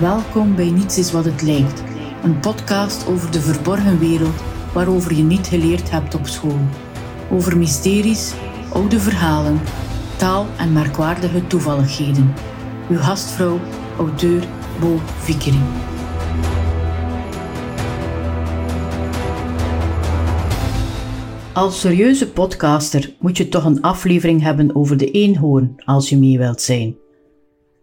Welkom bij Niets is wat het lijkt, een podcast over de verborgen wereld waarover je niet geleerd hebt op school. Over mysteries, oude verhalen, taal en merkwaardige toevalligheden. Uw gastvrouw, auteur Bo Vickering. Als serieuze podcaster moet je toch een aflevering hebben over de eenhoorn als je mee wilt zijn.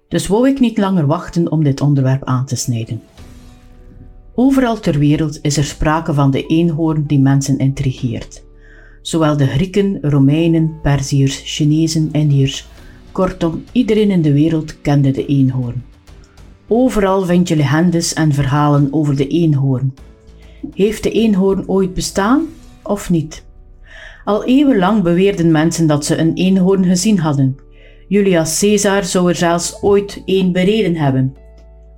Dus wou ik niet langer wachten om dit onderwerp aan te snijden. Overal ter wereld is er sprake van de eenhoorn die mensen intrigeert. Zowel de Grieken, Romeinen, Perziërs, Chinezen, Indiërs, kortom, iedereen in de wereld kende de eenhoorn. Overal vind je legendes en verhalen over de eenhoorn. Heeft de eenhoorn ooit bestaan of niet? Al eeuwenlang beweerden mensen dat ze een eenhoorn gezien hadden. Julius Caesar zou er zelfs ooit één bereden hebben.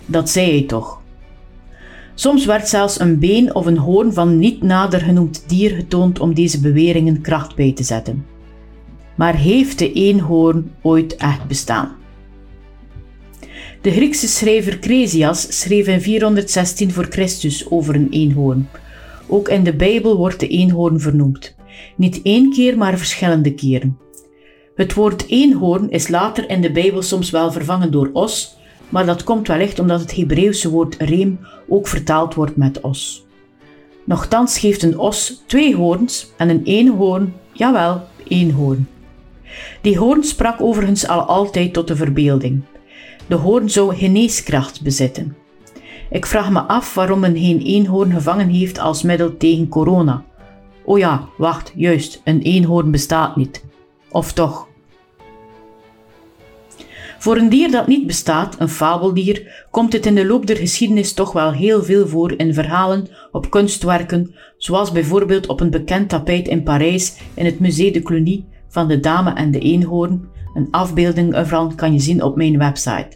Dat zei hij toch. Soms werd zelfs een been of een hoorn van niet nader genoemd dier getoond om deze beweringen kracht bij te zetten. Maar heeft de eenhoorn ooit echt bestaan? De Griekse schrijver Cresias schreef in 416 voor Christus over een eenhoorn. Ook in de Bijbel wordt de eenhoorn vernoemd. Niet één keer, maar verschillende keren. Het woord eenhoorn is later in de Bijbel soms wel vervangen door os, maar dat komt wellicht omdat het Hebreeuwse woord reem ook vertaald wordt met os. Nochtans geeft een os twee hoorns en een eenhoorn, jawel, eenhoorn. Die hoorn sprak overigens al altijd tot de verbeelding. De hoorn zou geneeskracht bezitten. Ik vraag me af waarom men geen eenhoorn gevangen heeft als middel tegen corona. Oh ja, wacht, juist, een eenhoorn bestaat niet. Of toch? Voor een dier dat niet bestaat, een fabeldier, komt het in de loop der geschiedenis toch wel heel veel voor in verhalen, op kunstwerken, zoals bijvoorbeeld op een bekend tapijt in Parijs in het Musée de Cluny van de Dame en de Eenhoorn. Een afbeelding ervan kan je zien op mijn website.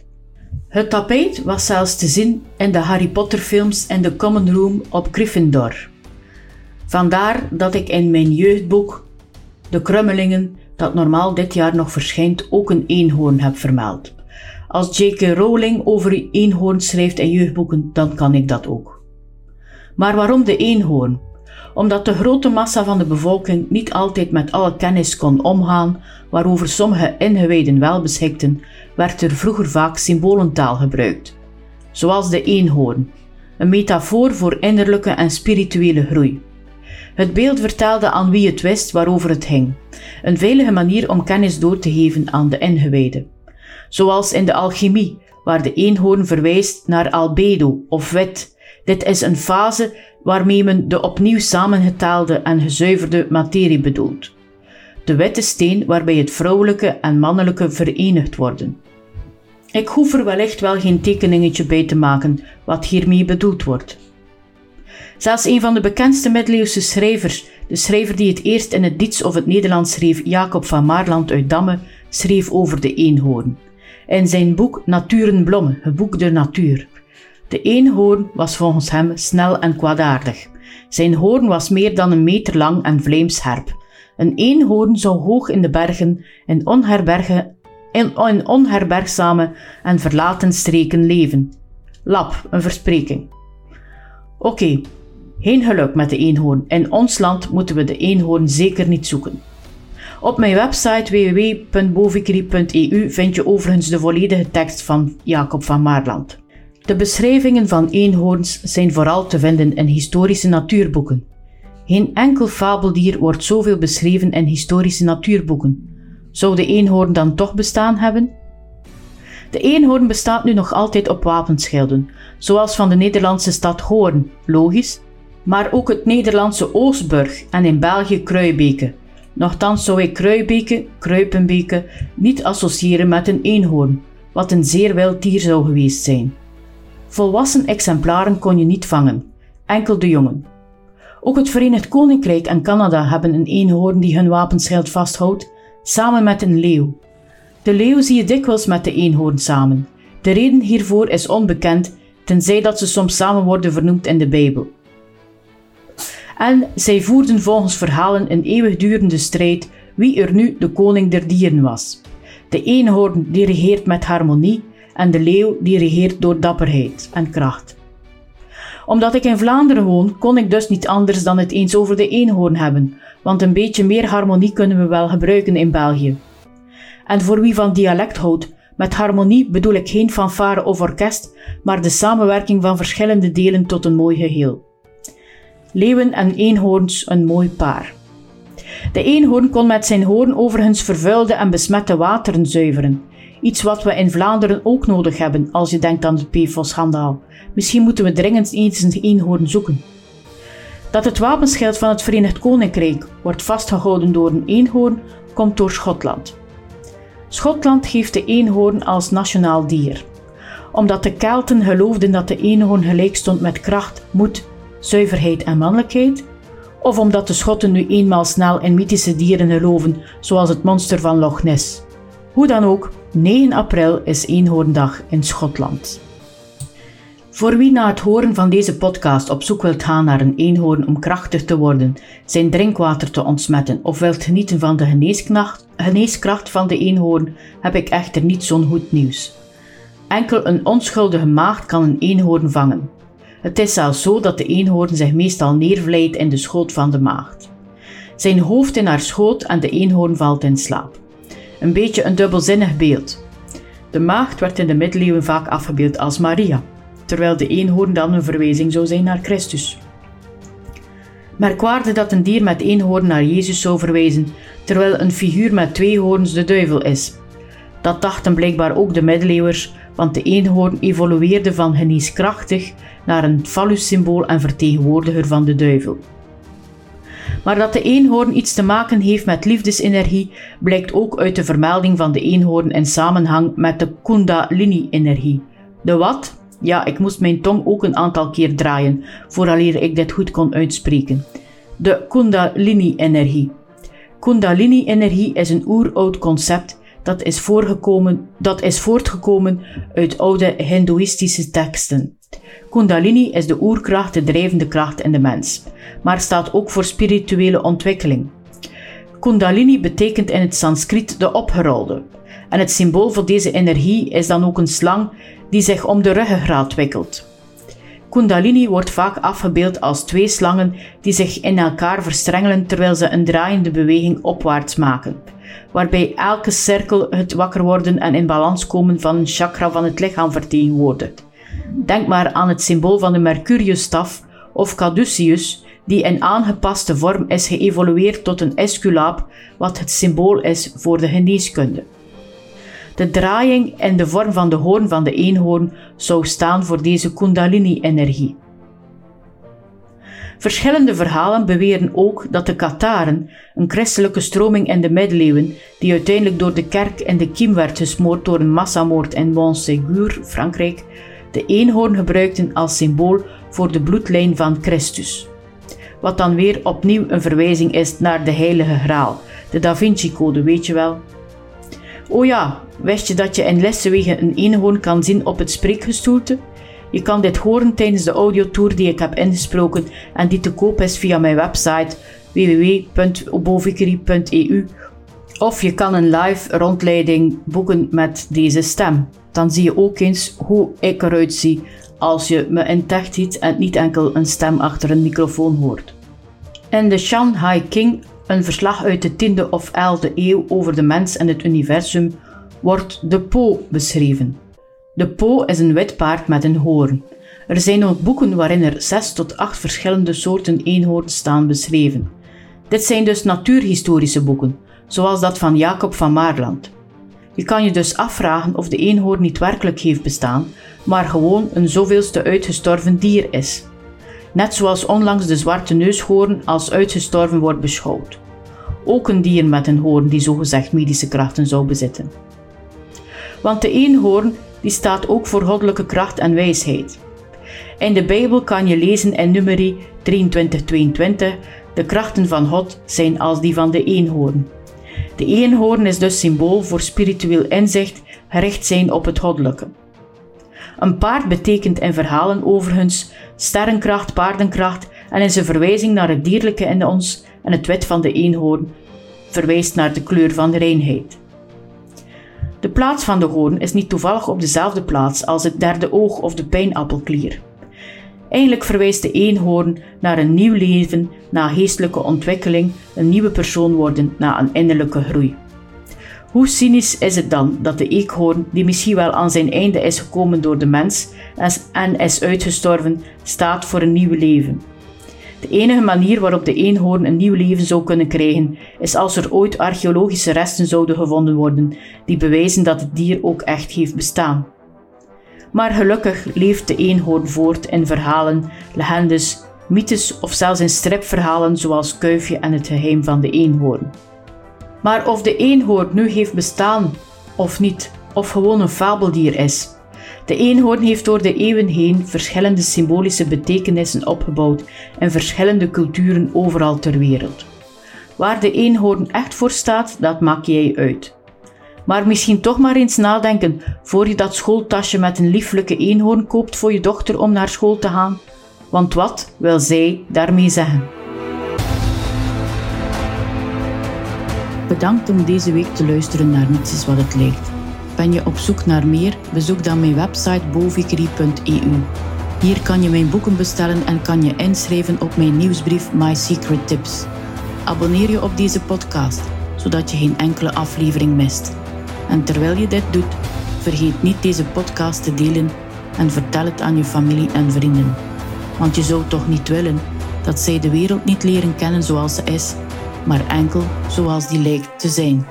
Het tapijt was zelfs te zien in de Harry Potter films en de Common Room op Gryffindor. Vandaar dat ik in mijn jeugdboek De Krummelingen, dat normaal dit jaar nog verschijnt, ook een eenhoorn heb vermeld. Als J.K. Rowling over eenhoorn schrijft in jeugdboeken, dan kan ik dat ook. Maar waarom de eenhoorn? Omdat de grote massa van de bevolking niet altijd met alle kennis kon omgaan waarover sommige ingewijden wel beschikten, werd er vroeger vaak symbolentaal gebruikt. Zoals de eenhoorn, een metafoor voor innerlijke en spirituele groei. Het beeld vertelde aan wie het wist waarover het ging, een veilige manier om kennis door te geven aan de ingewijden. Zoals in de alchemie, waar de eenhoorn verwijst naar albedo of wit. Dit is een fase waarmee men de opnieuw samengetaalde en gezuiverde materie bedoelt. De witte steen waarbij het vrouwelijke en mannelijke verenigd worden. Ik hoef er wellicht wel geen tekeningetje bij te maken wat hiermee bedoeld wordt. Zelfs een van de bekendste middeleeuwse schrijvers, de schrijver die het eerst in het Diets of het Nederlands schreef, Jacob van Maarland uit Damme, schreef over de eenhoorn. In zijn boek Naturenblommen, het boek de natuur. De eenhoorn was volgens hem snel en kwaadaardig. Zijn hoorn was meer dan een meter lang en vlijmscherp. Een eenhoorn zou hoog in de bergen in, onherbergen, in onherbergzame en verlaten streken leven. Lap, een verspreking. Oké, geen geluk met de eenhoorn. In ons land moeten we de eenhoorn zeker niet zoeken. Op mijn website www.bovikri.eu vind je overigens de volledige tekst van Jacob van Maarland. De beschrijvingen van eenhoorns zijn vooral te vinden in historische natuurboeken. Geen enkel fabeldier wordt zoveel beschreven in historische natuurboeken. Zou de eenhoorn dan toch bestaan hebben? De eenhoorn bestaat nu nog altijd op wapenschilden, zoals van de Nederlandse stad Hoorn, logisch, maar ook het Nederlandse Oostburg en in België Kruibeke. Nochtans zou ik Kruibeke, Kruipenbeke niet associëren met een eenhoorn, wat een zeer wild dier zou geweest zijn. Volwassen exemplaren kon je niet vangen, enkel de jongen. Ook het Verenigd Koninkrijk en Canada hebben een eenhoorn die hun wapenschild vasthoudt, samen met een leeuw. De leeuw zie je dikwijls met de eenhoorn samen. De reden hiervoor is onbekend, tenzij dat ze soms samen worden vernoemd in de Bijbel. En zij voerden volgens verhalen een eeuwigdurende strijd wie er nu de koning der dieren was. De eenhoorn die regeert met harmonie en de leeuw die regeert door dapperheid en kracht. Omdat ik in Vlaanderen woon, kon ik dus niet anders dan het eens over de eenhoorn hebben, want een beetje meer harmonie kunnen we wel gebruiken in België. En voor wie van dialect houdt, met harmonie bedoel ik geen fanfare of orkest, maar de samenwerking van verschillende delen tot een mooi geheel. Leeuwen en eenhoorns een mooi paar. De eenhoorn kon met zijn hoorn overigens vervuilde en besmette wateren zuiveren. Iets wat we in Vlaanderen ook nodig hebben als je denkt aan het PFOS-schandaal. Misschien moeten we dringend eens een eenhoorn zoeken. Dat het wapenschild van het Verenigd Koninkrijk wordt vastgehouden door een eenhoorn, komt door Schotland. Schotland geeft de eenhoorn als nationaal dier. Omdat de Kelten geloofden dat de eenhoorn gelijk stond met kracht, moed, zuiverheid en mannelijkheid, of omdat de Schotten nu eenmaal snel in mythische dieren geloven, zoals het monster van Loch Ness. Hoe dan ook, 9 april is Eenhoorndag in Schotland. Voor wie na het horen van deze podcast op zoek wilt gaan naar een eenhoorn om krachtig te worden, zijn drinkwater te ontsmetten of wilt genieten van de geneeskracht van de eenhoorn, heb ik echter niet zo'n goed nieuws. Enkel een onschuldige maagd kan een eenhoorn vangen. Het is zelfs zo dat de eenhoorn zich meestal neervlijt in de schoot van de maagd. Zijn hoofd in haar schoot en de eenhoorn valt in slaap. Een beetje een dubbelzinnig beeld. De maagd werd in de middeleeuwen vaak afgebeeld als Maria, terwijl de eenhoorn dan een verwijzing zou zijn naar Christus. Merkwaardig dat een dier met één hoorn naar Jezus zou verwijzen, terwijl een figuur met twee hoorns de duivel is. Dat dachten blijkbaar ook de middeleeuwers, want de eenhoorn evolueerde van geneeskrachtig naar een phallus-symbool en vertegenwoordiger van de duivel. Maar dat de eenhoorn iets te maken heeft met liefdesenergie blijkt ook uit de vermelding van de eenhoorn in samenhang met de Kundalini-energie. De wat? Ja, ik moest mijn tong ook een aantal keer draaien vooraleer ik dit goed kon uitspreken. De Kundalini-energie. Kundalini-energie is een oeroud concept dat is, voorgekomen, dat is voortgekomen uit oude Hindoeïstische teksten. Kundalini is de oerkracht, de drijvende kracht in de mens, maar staat ook voor spirituele ontwikkeling. Kundalini betekent in het Sanskriet de opgerolde, en het symbool voor deze energie is dan ook een slang die zich om de ruggengraat wikkelt. Kundalini wordt vaak afgebeeld als twee slangen die zich in elkaar verstrengelen terwijl ze een draaiende beweging opwaarts maken, waarbij elke cirkel het wakker worden en in balans komen van een chakra van het lichaam vertegenwoordigt. Denk maar aan het symbool van de Mercuriusstaf of Caduceus, die in aangepaste vorm is geëvolueerd tot een esculaap, wat het symbool is voor de geneeskunde. De draaiing in de vorm van de hoorn van de eenhoorn zou staan voor deze Kundalini-energie. Verschillende verhalen beweren ook dat de Katharen, een christelijke stroming in de middeleeuwen, die uiteindelijk door de kerk in de kiem werd gesmoord door een massamoord in Montségur, Frankrijk, de eenhoorn gebruikten als symbool voor de bloedlijn van Christus. Wat dan weer opnieuw een verwijzing is naar de Heilige Graal, de Da Vinci-code, weet je wel. Oh ja, wist je dat je in Lessewegen een eenhoorn kan zien op het spreekgestoelte? Je kan dit horen tijdens de audiotour die ik heb ingesproken en die te koop is via mijn website www.obovikeri.eu of je kan een live rondleiding boeken met deze stem. Dan zie je ook eens hoe ik eruit zie als je me in ziet en niet enkel een stem achter een microfoon hoort. In de Shanghai King, een verslag uit de 10e of 11e eeuw over de mens en het universum, wordt de Po beschreven. De Po is een wit paard met een hoorn. Er zijn ook boeken waarin er 6 tot 8 verschillende soorten eenhoorns staan beschreven. Dit zijn dus natuurhistorische boeken, zoals dat van Jacob van Maarland. Je kan je dus afvragen of de eenhoorn niet werkelijk heeft bestaan, maar gewoon een zoveelste uitgestorven dier is. Net zoals onlangs de zwarte neushoorn als uitgestorven wordt beschouwd. Ook een dier met een hoorn die zogezegd medische krachten zou bezitten. Want de eenhoorn die staat ook voor goddelijke kracht en wijsheid. In de Bijbel kan je lezen in Numeri 23:22: De krachten van God zijn als die van de eenhoorn. De eenhoorn is dus symbool voor spiritueel inzicht, gericht zijn op het goddelijke. Een paard betekent in verhalen overigens sterrenkracht, paardenkracht en is een verwijzing naar het dierlijke in ons en het wit van de eenhoorn verwijst naar de kleur van de reinheid. De plaats van de hoorn is niet toevallig op dezelfde plaats als het derde oog of de pijnappelklier. Eigenlijk verwijst de eenhoorn naar een nieuw leven, naar geestelijke ontwikkeling, een nieuwe persoon worden, naar een innerlijke groei. Hoe cynisch is het dan dat de eekhoorn, die misschien wel aan zijn einde is gekomen door de mens en is uitgestorven, staat voor een nieuw leven? De enige manier waarop de eenhoorn een nieuw leven zou kunnen krijgen, is als er ooit archeologische resten zouden gevonden worden die bewijzen dat het dier ook echt heeft bestaan. Maar gelukkig leeft de eenhoorn voort in verhalen, legendes, mythes of zelfs in stripverhalen zoals Kuifje en het geheim van de eenhoorn. Maar of de eenhoorn nu heeft bestaan of niet, of gewoon een fabeldier is, de eenhoorn heeft door de eeuwen heen verschillende symbolische betekenissen opgebouwd in verschillende culturen overal ter wereld. Waar de eenhoorn echt voor staat, dat maak jij uit. Maar misschien toch maar eens nadenken voor je dat schooltasje met een lieflijke eenhoorn koopt voor je dochter om naar school te gaan. Want wat wil zij daarmee zeggen? Bedankt om deze week te luisteren naar Niets is wat het lijkt. Ben je op zoek naar meer? Bezoek dan mijn website bovicry.eu. Hier kan je mijn boeken bestellen en kan je inschrijven op mijn nieuwsbrief My Secret Tips. Abonneer je op deze podcast, zodat je geen enkele aflevering mist. En terwijl je dit doet, vergeet niet deze podcast te delen en vertel het aan je familie en vrienden. Want je zou toch niet willen dat zij de wereld niet leren kennen zoals ze is, maar enkel zoals die lijkt te zijn.